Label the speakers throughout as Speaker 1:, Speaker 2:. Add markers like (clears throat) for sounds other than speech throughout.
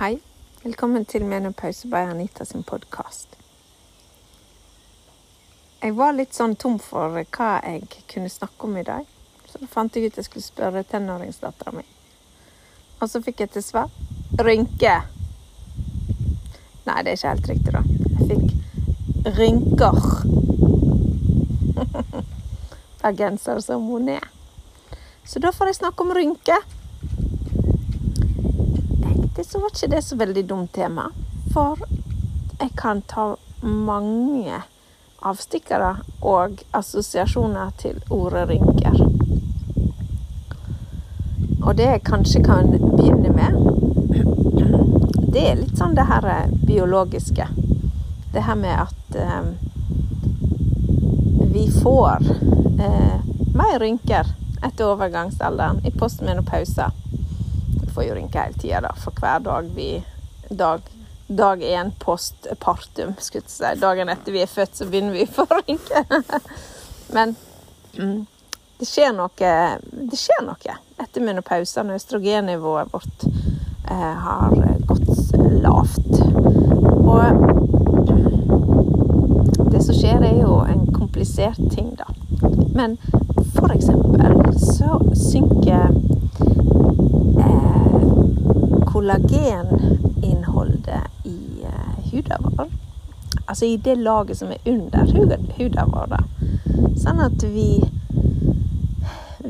Speaker 1: Hei. Velkommen til Menopause by Anita sin podkast. Jeg var litt sånn tom for hva jeg kunne snakke om i dag, så da fant jeg ut jeg skulle spørre tenåringsdattera mi. Og så fikk jeg til svar rynke. Nei, det er ikke helt riktig, da. Jeg fikk rynker. (laughs) Bergenser som hun er. Så da får jeg snakke om rynker. Var ikke det så veldig dumt tema, for jeg kan ta mange avstikkere og assosiasjoner til ordet rynker. Og det jeg kanskje kan begynne med, det er litt sånn det her biologiske. Det her med at eh, vi får eh, mer rynker etter overgangsalderen i postmenopause. Får jo rynker hele tida, da, for hver dag vi dag dag én postpartum, skulle jeg si. Dagen etter vi er født, så begynner vi å få. (laughs) Men mm, det skjer noe Det skjer noe etter menopausen når østrogennivået vårt eh, har gått lavt. Og det som skjer, er jo en komplisert ting, da. Men for eksempel så synker kollageninnholdet i uh, huden vår. Altså i det laget som er under huden vår. Da. Sånn at vi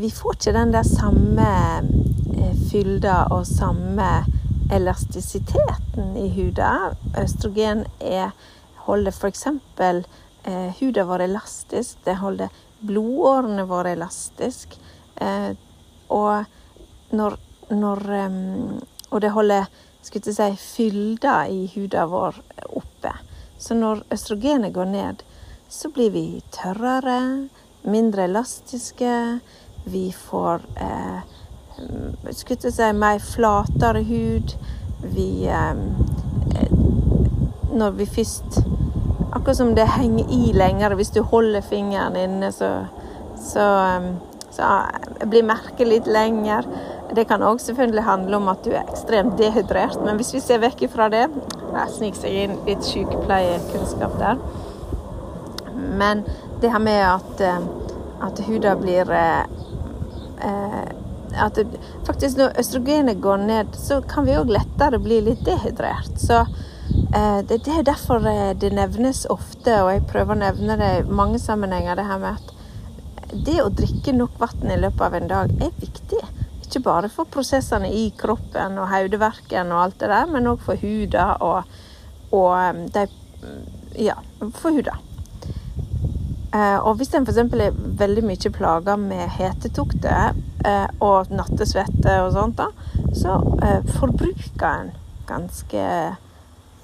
Speaker 1: Vi får ikke den der samme uh, fylda og samme elastisiteten i huden. Østrogen er, holder f.eks. Eh, huden vår elastisk. Det holder blodårene våre elastisk. Eh, og når, når um, Og det holder skulle si, fylda i huden vår oppe. Så når østrogenet går ned, så blir vi tørrere, mindre elastiske. Vi får eh, skulle si, mer flatere hud. Vi eh, Når vi først Akkurat som det henger i lenger. Hvis du holder fingeren inne, så, så, så blir merket litt lenger. Det kan òg selvfølgelig handle om at du er ekstremt dehydrert, men hvis vi ser vekk fra det sniker seg inn litt sykepleiekunnskap der. Men det her med at, eh, at huden blir eh, eh, At faktisk når østrogenet går ned, så kan vi òg lettere bli litt dehydrert. Så det, det er derfor det nevnes ofte, og jeg prøver å nevne det i mange sammenhenger, det her med at det å drikke nok vann i løpet av en dag er viktig. Ikke bare for prosessene i kroppen og hodeverken og alt det der, men òg for huda og, og um, de Ja, for huda. Eh, og hvis en f.eks. er veldig mye plaga med hetetokte eh, og nattesvette og sånt, da, så eh, forbruker en ganske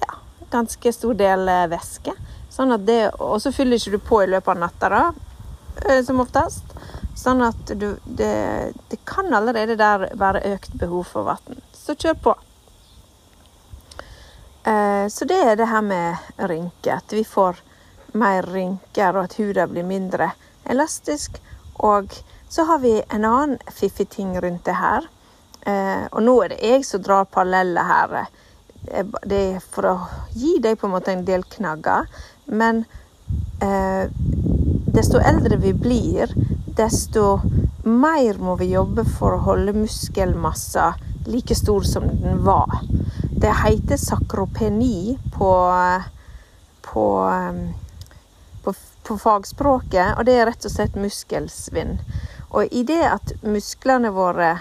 Speaker 1: ja, ganske stor del væske. Sånn at det, og så fyller ikke du på i løpet av natta, da, som oftest. Sånn at du det, det, kan allerede der være økt behov for vann. Så kjør på. Eh, så det er det her med rynker. At vi får mer rynker, og at huden blir mindre elastisk. Og så har vi en annen fiffig ting rundt det her. Eh, og nå er det jeg som drar paralleller her. Eh, det er for å gi deg på en måte en del knagger. Men eh, desto eldre vi blir, desto mer må vi jobbe for å holde muskelmassa like stor som den var. Det heter sakropeni på, på, på, på fagspråket, og det er rett og slett muskelsvinn. Og i det at musklene våre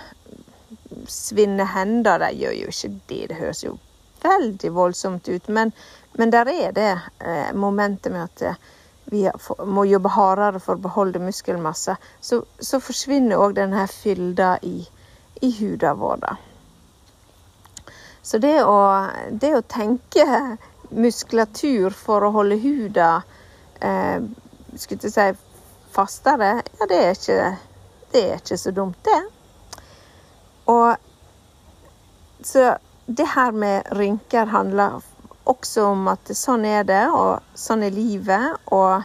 Speaker 1: svinner hender, de gjør jo ikke det. Det høres jo veldig voldsomt ut, men, men der er det eh, momentet med at eh, vi må jobbe hardere for å beholde muskelmasse, så, så forsvinner òg denne fylda i, i huden vår. Da. Så det å, det å, tenke muskulatur for å holde huda eh, skulle si fastere, ja, det er, ikke, det er ikke så dumt, det. Og så det her med rynker handler også om at sånn er det, og sånn er livet, og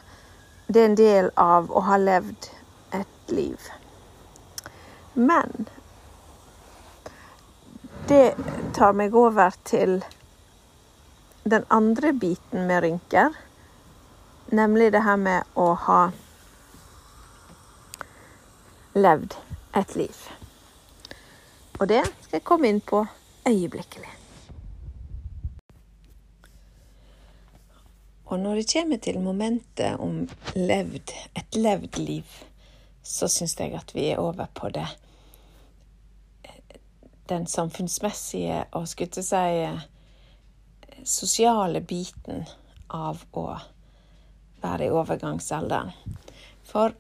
Speaker 1: det er en del av å ha levd et liv. Men det tar meg over til den andre biten med rynker. Nemlig det her med å ha levd et liv. Og det skal jeg komme inn på øyeblikkelig. Og når det kommer til momentet om levd, et levd liv, så syns jeg at vi er over på det den samfunnsmessige og skulle si sosiale biten av å være i overgangsalderen. For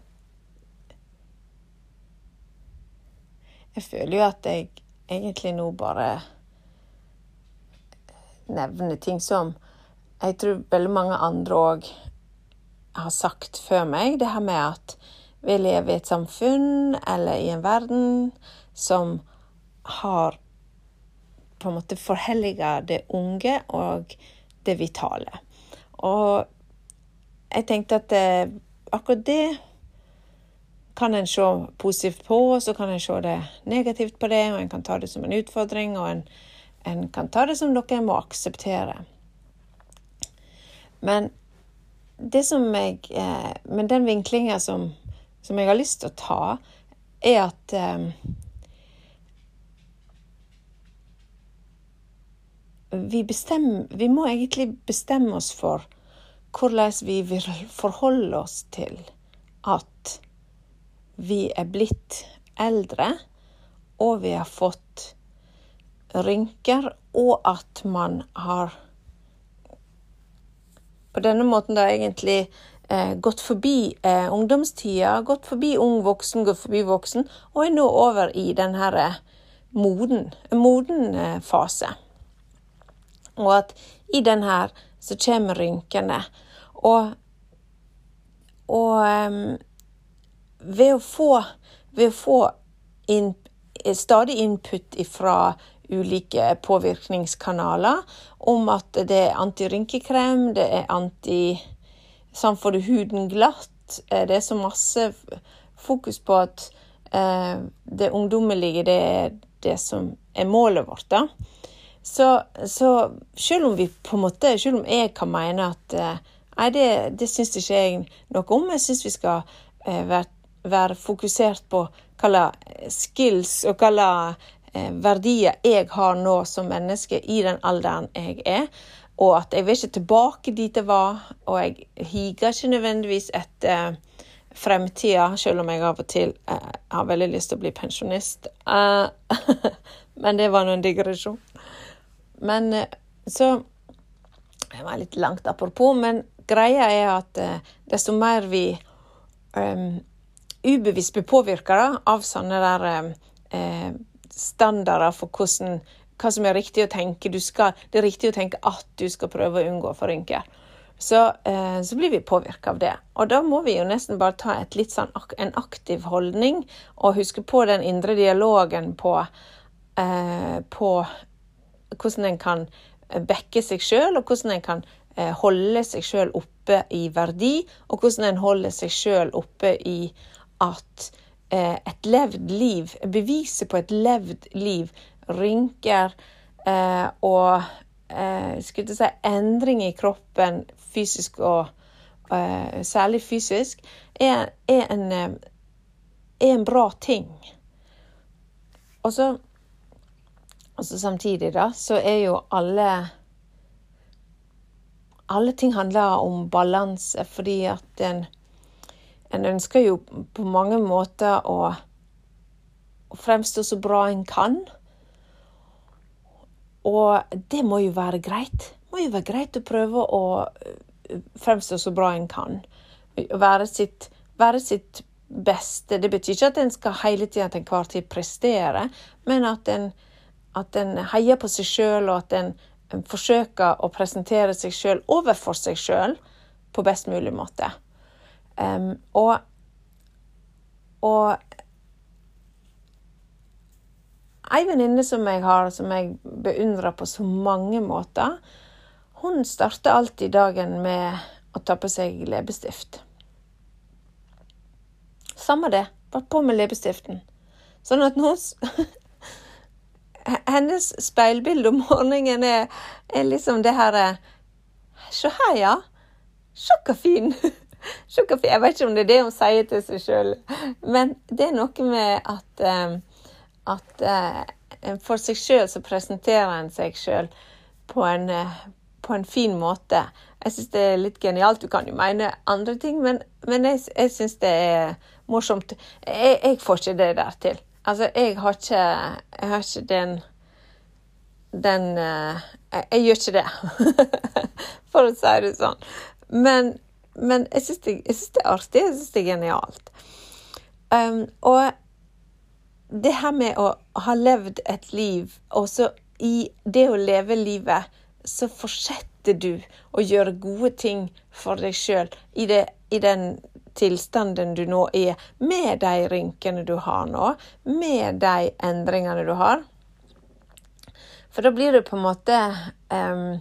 Speaker 1: jeg føler jo at jeg egentlig nå bare nevner ting som jeg tror veldig mange andre òg har sagt før meg, det her med at vi lever i et samfunn eller i en verden som har på en måte forhelliga det unge og det vitale. Og jeg tenkte at eh, akkurat det kan en se positivt på, og så kan en se det negativt på det, og en kan ta det som en utfordring, og en, en kan ta det som noe en må akseptere. Men jeg eh, Men den vinklinga som, som, jeg har lyst til å ta, er at eh, vi, bestemmer, vi må egentlig bestemme oss for hvordan vi vil forholde oss til at vi er blitt eldre, og vi har fått rynker, og at man har på denne måten da egentlig eh, gått forbi eh, ungdomstida, gått forbi ung voksen, gått forbi voksen, og er nå over i den her eh, moden, moden eh, fase. Og at i den her så kommer rynkene. Og, og um, ved å få, ved å få inn, stadig input ifra ulike påvirkningskanaler om at det er antirynkekrem, det er anti Sånn får du huden glatt. Det er så masse fokus på at eh, det ungdommelige, det er det som er målet vårt, da. Så, så, selv om vi på en måte, selv om jeg kan mene at eh, Nei, det, det syns ikke jeg noe om. Jeg syns vi skal eh, være, være, fokusert på hva skills og hva Eh, verdier jeg har nå som menneske i den alderen jeg er. Og at jeg vil ikke tilbake dit jeg var, og jeg higer ikke nødvendigvis etter fremtida, selv om jeg av og til eh, har veldig lyst til å bli pensjonist. Uh, (laughs) men det var nå en digresjon. Men uh, så Det var litt langt apropos, men greia er at desto mer vi ubevisst blir påvirka av sånne der standarder for hvordan, hva som er riktig å tenke. Skal, det er riktig å tenke at du skal prøve å unngå å Så, eh, så, blir vi påvirka av det. Og da må vi jo nesten bare ta sånn, en aktiv holdning og huske på den indre dialogen på, eh, på hvordan en kan backe seg sjøl, og hvordan en kan eh, holde seg sjøl oppe i verdi, og hvordan en holder seg sjøl oppe i at Eh, et levd liv, beviset på et levd liv, rynker eh, og eh, skulle si endring i kroppen, fysisk og eh, særlig fysisk, er, er, en, eh, er, en, bra ting. Og så samtidig, da, så er jo alle Alle ting handler om balanse, fordi at en en ønsker jo på mange måter å, å fremstå så bra en kan. Og det må jo være greit. Det må jo være greit å prøve å eh, fremstå så bra en kan. Være sitt, være sitt beste. Det betyr ikke at en skal hele tida til enhver tid prestere, men at en, at en heier på seg sjøl, og at en, en, forsøker å presentere seg sjøl overfor seg sjøl på best mulig måte. Um, og, og Ei venninne som jeg har, som jeg beundrer på så mange måter, hun starter alltid dagen med å ta på seg leppestift. Samme det, bare på med leppestiften. Sånn at nå (laughs) hennes speilbilde om morgenen er, er liksom det her eh, Se her, ja. Se hvor fin. Jeg vet ikke om det er det hun sier til seg sjøl, men det er noe med at, uh, at uh, for seg sjøl så presenterer en seg sjøl på, uh, på, en fin måte. Jeg syns det er litt genialt. Du kan jo mene andre ting, men, men jeg, jeg syns det er morsomt. Jeg, jeg, får ikke det der til. Altså, jeg har ikke, jeg har ikke den Den jeg, jeg, gjør ikke det, (laughs) for å si det sånn. Men, men jeg syns det, det, er artig. Jeg syns det er genialt. Um, og det her med å ha levd et liv, og så i det å leve livet, så fortsetter du å gjøre gode ting for deg sjøl i, i den tilstanden du nå er, med de rynkene du har nå, med de endringene du har. For da blir du på en måte um,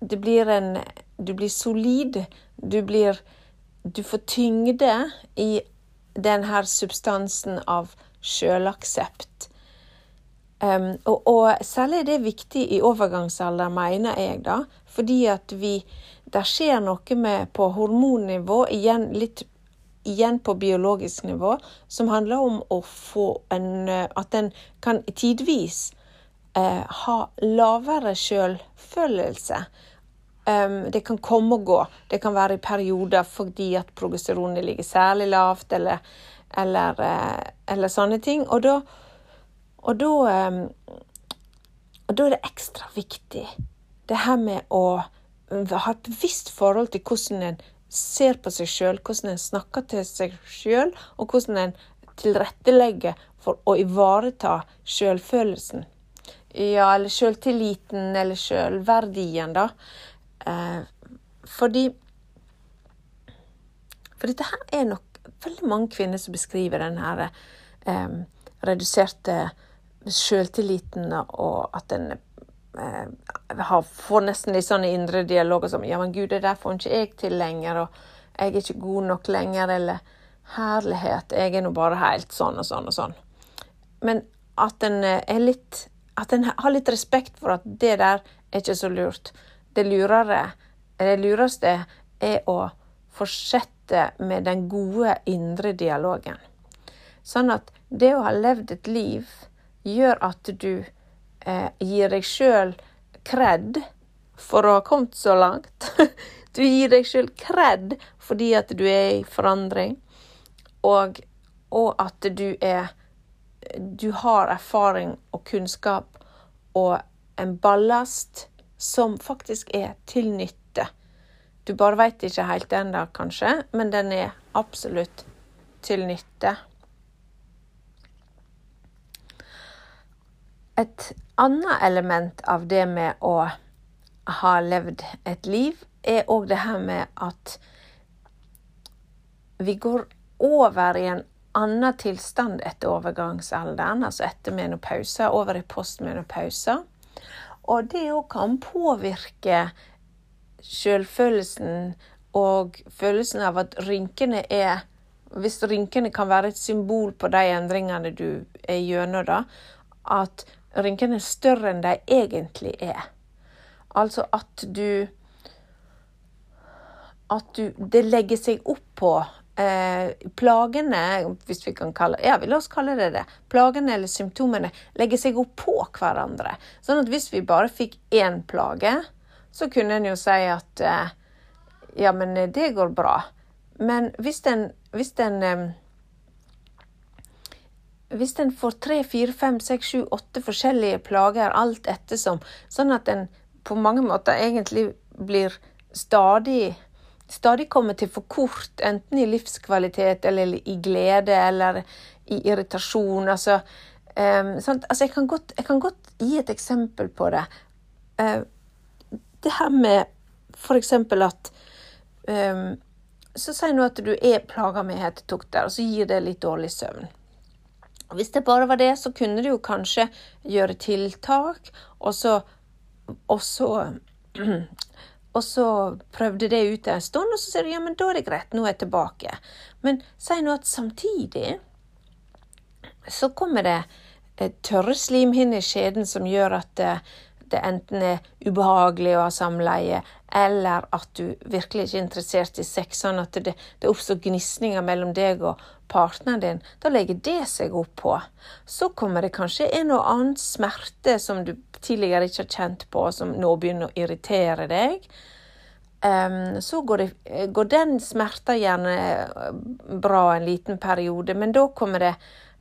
Speaker 1: Det blir en Du blir solid. Du blir Du får tyngde i den her substansen av sjølaksept. Um, og, og, særlig er det viktig i overgangsalder, mener jeg, da. Fordi at vi det skjer noe med på hormonnivå, igjen, litt, igjen på biologisk nivå, som handler om å få en At en kan tidvis eh, ha lavere selvfølelse. Um, det kan komme og gå. Det kan være i perioder fordi at progesteronet ligger særlig lavt, eller, eller, eh, eller sånne ting. Og da, og da, um, og da er det ekstra viktig, det her med å ha et bevisst forhold til hvordan en ser på seg sjøl, hvordan en snakker til seg sjøl, og hvordan en tilrettelegger for å ivareta sjølfølelsen. Ja, eller sjøltilliten, eller sjølverdien, da. Eh, fordi For dette her er nok veldig mange kvinner som beskriver den her eh, reduserte sjøltilliten, og at en eh, får nesten litt sånne indre dialoger som Ja, men gud, det der får ikke jeg til lenger, og jeg er ikke god nok lenger, eller Herlighet, jeg er nå bare helt sånn og sånn og sånn. Men at en eh, er litt At en har litt respekt for at det der er ikke så lurt. Det lurere, det lureste er å fortsette med den gode indre dialogen. Sånn at det å ha levd et liv gjør at du eh, gir deg sjøl kred for å ha kommet så langt. (laughs) Du gir deg sjøl kred fordi at du er i forandring, og, og at du er Du har erfaring og kunnskap og en ballast som faktisk er til nytte. Du bare veit ikke helt ennå, kanskje, men den er absolutt til nytte. Et annet element av det med å ha levd et liv, er òg det her med at vi går over i en annen tilstand etter overgangsalderen, altså etter menopause, over i postmenopause. Og det òg kan påvirke selvfølelsen og følelsen av at rynkene er Hvis rynkene kan være et symbol på de endringene du er gjennom, da, at rynkene er større enn de egentlig er. Altså at du At du Det legger seg opp på eh, plagene, hvis vi kan kalle Ja, la oss kalle det det. Plagene eller symptomene legger seg opp på hverandre. Sånn at hvis vi bare fikk én plage, så kunne en jo si at eh, ja, men det går bra. Men hvis den, hvis den eh, hvis en får tre, fire, fem, seks, sju, åtte forskjellige plager alt ettersom, sånn at en på mange måter egentlig blir stadig stadig kommer til for kort, enten i livskvalitet eller i glede eller i irritasjon. Altså, um, altså jeg, kan godt, jeg, kan godt, gi et eksempel på det. Uh, det her med f.eks. at um, Så si nå at du er plaga med hetetokter, og så gir det litt dårlig søvn. Hvis det bare var det, så kunne du jo kanskje gjøre tiltak, og så, (clears throat) og så prøvde det ut en stund, og så sier du ja, men da er det greit, nå er jeg tilbake. Men si nå at samtidig så kommer det tørre slimhinner i skjeden som gjør at det, enten er ubehagelig å ha samleie, eller at du virkelig ikke er interessert i sex, sånn at det, det oppstår gnisninger mellom deg og partneren din, da legger det seg opp på. Så kommer det kanskje en og annen smerte som du tidligere ikke har kjent på, som nå begynner å irritere deg. Um, så går, det, går, den smerta gjerne bra en liten periode, men da kommer det,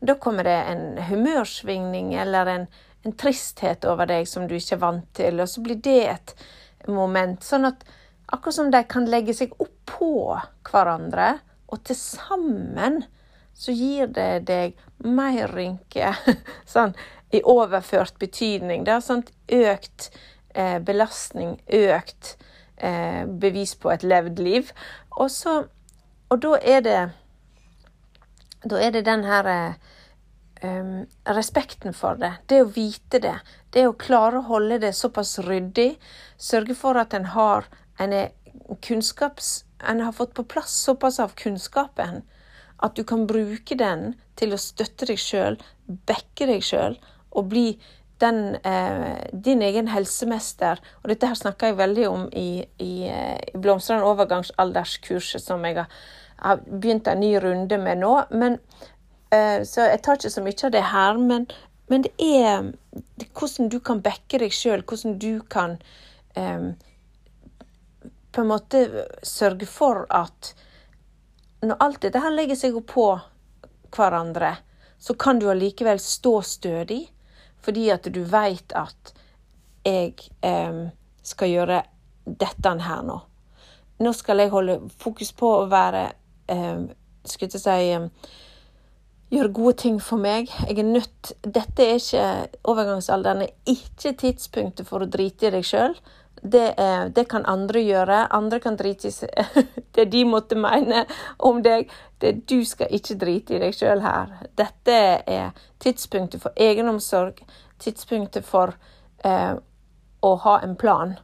Speaker 1: da kommer det en humørsvingning eller en, en tristhet over deg som du ikke er vant til, og så blir det et moment. Sånn at akkurat som de kan legge seg oppå hverandre, og til sammen så gir det deg mer rynke. (laughs) Sånn i overført betydning. Det er sånn økt eh, belastning, økt eh, bevis på et levd liv. Og, så, og da er det Da er det den her um, respekten for det. Det å vite det. Det å klare å holde det såpass ryddig. Sørge for at en har en kunnskaps... En har fått på plass såpass av kunnskapen at du kan bruke den til å støtte deg sjøl, backe deg sjøl og bli den, eh, din egen helsemester. Og dette her snakker jeg veldig om i, i, eh, i Blomstrende overgangsalderskurset, som jeg har, har, begynt en ny runde med nå. Men, eh, så jeg tar ikke så mye av det her. Men, men det, er, hvordan du kan backe deg sjøl, hvordan du kan um, på en måte sørge for at når alt dette her legger seg oppå hverandre, så kan du allikevel stå stødig, fordi at du veit at jeg um, skal gjøre dette her nå. Nå skal jeg holde fokus på å være um, Skal jeg si eh, Gjøre gode ting for meg. Jeg er nødt Dette er ikke Overgangsalderen er ikke tidspunktet for å drite i deg sjøl. Det, det, kan andre gjøre. Andre kan drite i (laughs) det de måtte mene om deg. Det, du skal ikke drite i deg sjøl her. Dette er tidspunktet for egenomsorg. Tidspunktet for eh, å ha en plan.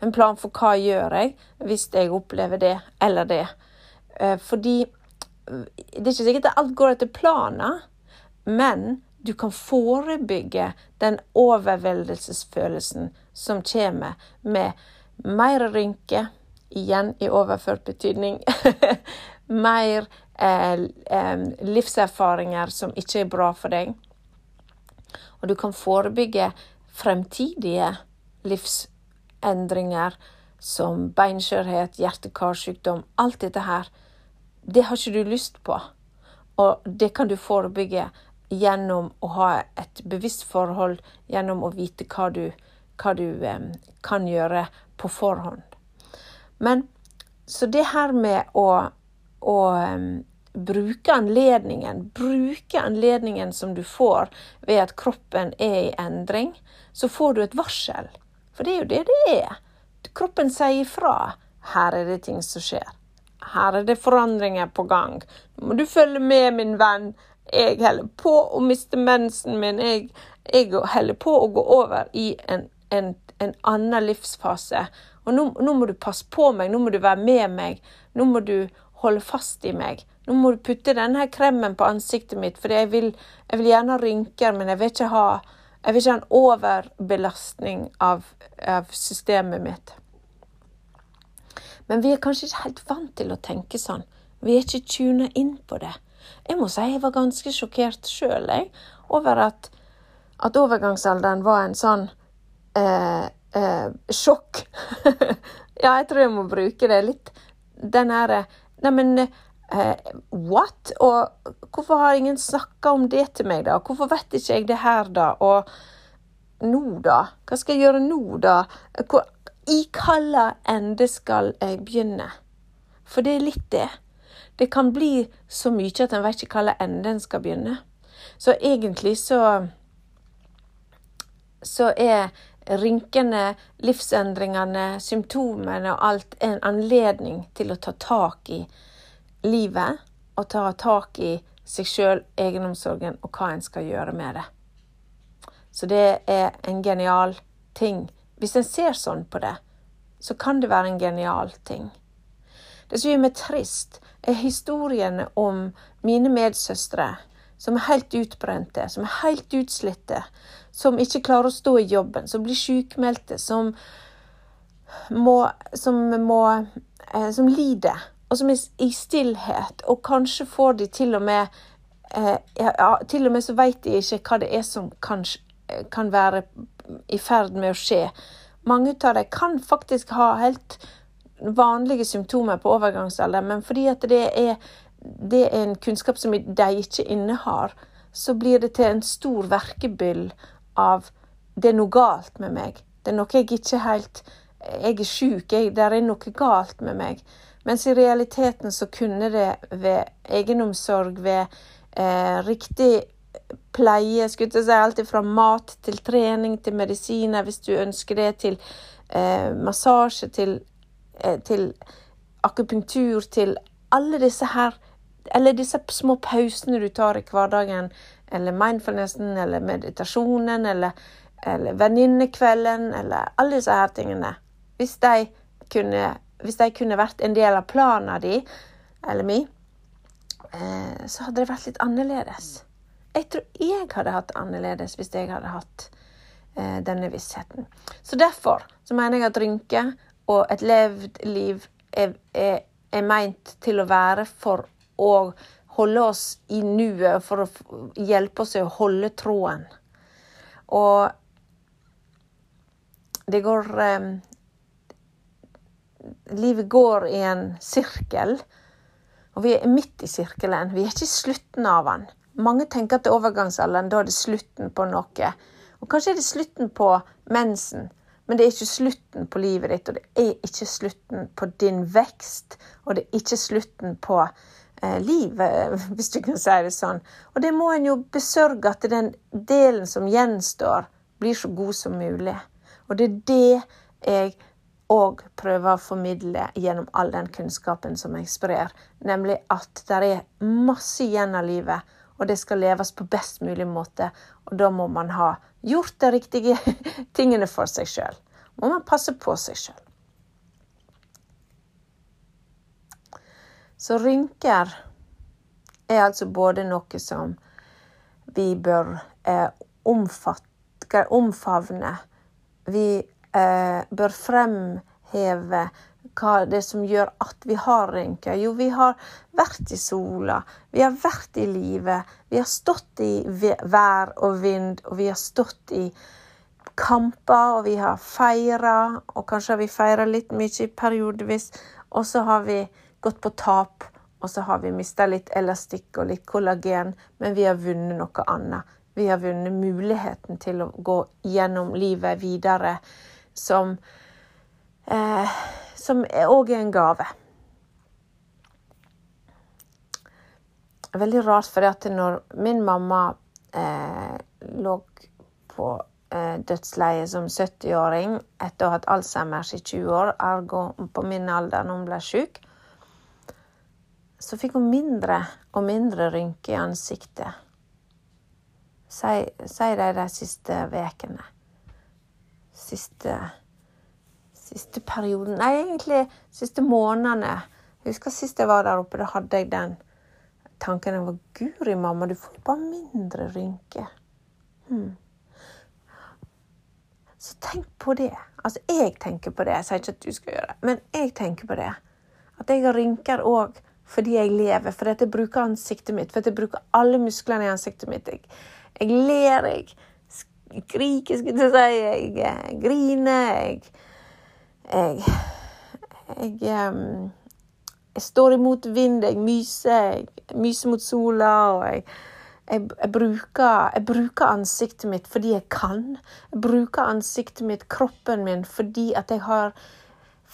Speaker 1: En plan for hva gjør jeg hvis jeg opplever det eller det. Eh, fordi det er ikke sikkert at alt går etter planen, men du kan forebygge den overveldelsesfølelsen som kommer med mer rynke, igjen i overført betydning, (laughs) mer eh, eh, livserfaringer som ikke er bra for deg. Og du kan forebygge fremtidige livsendringer som beinskjørhet, hjerte-karsykdom, alt dette her. Det har ikke du lyst på. Og det kan du forebygge gjennom å ha et bevisst forhold, gjennom å vite hva du, hva du eh, kan gjøre på forhånd. Men så det her med å, å um, bruke anledningen, bruke anledningen som du får ved at kroppen er i endring, så får du et varsel. For det er jo det det er. Kroppen sier ifra. Her er det ting som skjer. Her er det forandringer på gang. Nå må du følge med, min venn jeg holder på å miste mensen min. Jeg, jeg holder på å gå over i en, en, en annen livsfase. Og nå, nå, må du passe på meg, nå må du være med meg. Nå må du holde fast i meg. Nå må du putte denne kremen på ansiktet mitt, for jeg jeg vil gjerne ha rynker, men jeg vil ikke ha, jeg vil ikke ha en overbelastning av, av systemet mitt. Men vi er kanskje ikke helt vant til å tenke sånn. Vi er ikke tuna inn på det. Jeg må si jeg var ganske sjokkert sjøl, over at, at, overgangsalderen var en sånn eh, eh, sjokk. (laughs) ja, jeg tror jeg må bruke det litt. Den herre Neimen, eh, what? Og hvorfor har ingen snakka om det til meg, da? Hvorfor vet ikke jeg det her, da? Og nå, da? Hva skal jeg gjøre nå, da? Hvor, I hvilken ende skal jeg begynne? For det er litt det. Det kan bli så mye at en vet ikke hvilken ende en skal begynne. Så egentlig så så er rynkene, livsendringene, symptomene og alt en anledning til å ta tak i livet og ta tak i seg sjøl, egenomsorgen og hva en skal gjøre med det. Så det er en genial ting. Hvis en ser sånn på det, så kan det være en genial ting. Det som gjør meg trist, er historiene om mine medsøstre som er helt utbrente, som er helt utslitte, som ikke klarer å stå i jobben, som blir sykmeldte, som må, som, må, eh, som lider, og som er i stillhet, og kanskje får de til og med eh, ja, Til og med så vet de ikke hva det er som kan, kan være i ferd med å skje. Mange av dem kan faktisk ha helt vanlige symptomer på overgangsalder, men fordi at det er, det er en kunnskap som de ikke innehar, så blir det til en stor verkebyll av det er noe galt med meg. Det er noe jeg ikke helt Jeg er sjuk, det er noe galt med meg. Mens i realiteten så kunne det ved egenomsorg, ved eh, riktig pleie, skulle jeg si, alt fra mat til trening til medisiner, hvis du ønsker det, til eh, massasje, til Eh, til akupunktur, til alle disse her Eller disse små pausene du tar i hverdagen, eller mindfulnessen, eller meditasjonen, eller, eller venninnekvelden, eller alle disse her tingene. Hvis de kunne, hvis de kunne vært en del av planen din, eller min, eh, så hadde det vært litt annerledes. Jeg tror jeg hadde hatt det annerledes hvis jeg hadde hatt eh, denne vissheten. Så derfor så mener jeg at rynke og et levd liv er, er, er meint til å være for å holde oss i nuet, for å hjelpe oss i å holde tråden. Og det går eh, Livet går i en sirkel, og vi er midt i sirkelen. Vi er ikke i slutten av den. Mange tenker at det er overgangsalderen, da er det slutten på noe. Og kanskje er det slutten på mensen. Men det er ikke slutten på livet ditt, og det er ikke slutten på din vekst. Og det er ikke slutten på eh, livet, (laughs) hvis du kan si det sånn. Og det må en jo besørge at den delen som gjenstår, blir så god som mulig. Og det er det jeg òg prøver å formidle gjennom all den kunnskapen som jeg sprer. Nemlig at det er masse igjen av livet, og det skal leves på best mulig måte. Og da må man ha gjort de riktige (laughs) tingene for seg sjøl. Må man passe på seg sjøl. Så rynker er altså både noe som vi bør eh, omfatte, omfavne. Vi eh, bør fremheve hva det er som gjør at vi har rynker. Jo, vi har vært i sola, vi har vært i livet. Vi har stått i vær og vind, og vi har stått i kamper, og vi har feira. Og kanskje har vi feira litt mye periodevis. Og så har vi gått på tap, og så har vi mista litt elastikk og litt kollagen, men vi har vunnet noe annet. Vi har vunnet muligheten til å gå gjennom livet videre som eh, som òg er en gave. Veldig rart, for at når min mamma eh, lå på eh, dødsleiet som 70-åring etter å ha hatt Alzheimers i 20 år, ergo på min alder når hun ble syk, så fikk hun mindre og mindre rynker i ansiktet. Si det de siste ukene. Siste siste perioden Nei, egentlig siste månedene. Jeg husker sist jeg var der oppe, da hadde jeg den tanken. Jeg var Guri, mamma, du får bare mindre rynker. Hmm. Så tenk på det. Altså, jeg tenker på det. Jeg sier ikke at du skal gjøre det, men jeg tenker på det. At jeg har rynker òg fordi jeg lever, fordi jeg bruker ansiktet mitt, fordi jeg bruker alle musklene i ansiktet mitt. Jeg, jeg ler, jeg skriker, skulle jeg si, jeg griner. jeg jeg, jeg, jeg står imot vind, jeg myser, jeg myser mot sola, og jeg, jeg, jeg, bruker, jeg, bruker, ansiktet mitt fordi jeg kan. Jeg bruker ansiktet mitt, kroppen min, fordi at jeg har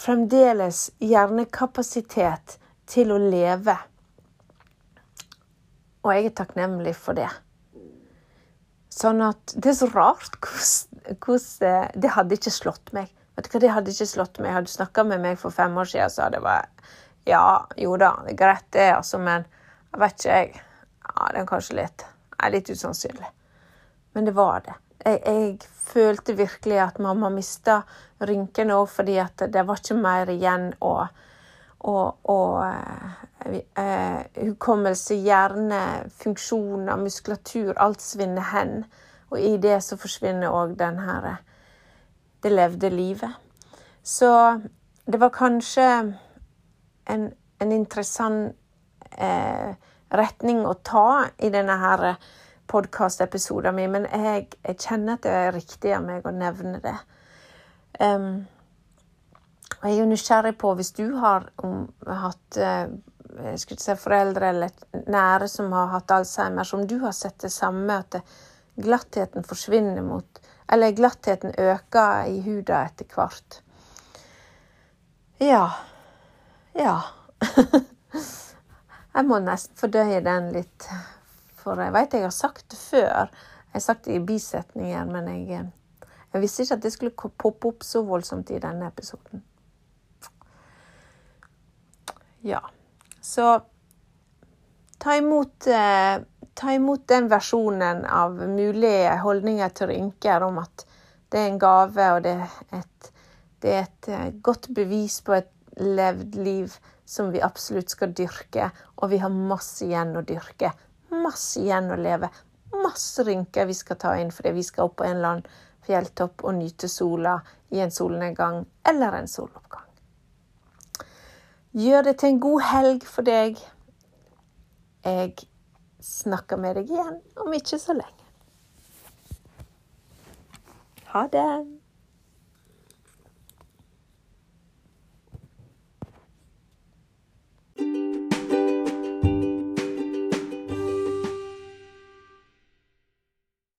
Speaker 1: fremdeles hjernekapasitet til å leve. Og jeg er takknemlig for det. Sånn at Det er så rart hvordan Det hadde ikke slått meg. Vet du hva, Det hadde ikke slått meg. Hadde du snakka med meg for fem år siden, så hadde jeg bare Ja, jo da, det er greit det, altså, men jeg vet ikke, jeg. Ja, det er kanskje litt er litt usannsynlig. Men det var det. Jeg, jeg følte virkelig at mamma mista rynkene òg, fordi at det var ikke mer igjen å, og, å eh, hukommelse, hjerne, funksjoner, muskulatur, alt svinner hen. Og i det så forsvinner òg den her det levde livet. Så det var kanskje en, en interessant eh, retning å ta i denne her podkastepisoden min, men jeg, jeg, kjenner at det er riktig av meg å nevne det. Um, og jeg er jo nysgjerrig på, hvis du har um, hatt uh, si, foreldre eller nære som har hatt Alzheimer, som du har sett det samme, at det, glattheten forsvinner mot Eller glattheten øker i huda etter hvert. Ja. Ja. (laughs) jeg må nesten fordøye den litt. For jeg veit jeg har sagt det før. Jeg har sagt det i bisetninger, men jeg, jeg visste ikke at det skulle poppe opp så voldsomt i denne episoden. Ja. Så ta imot, eh, ta imot den versjonen av mulige holdninger til rynker om at det er en gave, og det er et, det er et eh, godt bevis på et levd liv som vi absolutt skal dyrke. Og vi har masse igjen å dyrke. Masse igjen å leve. Masse rynker vi skal ta inn fordi vi skal opp på en eller annen fjelltopp og nyte sola i en solnedgang eller en soloppgang. Gjør det til en god helg for deg. Jeg snakker med deg igjen om ikke så lenge. Ha det!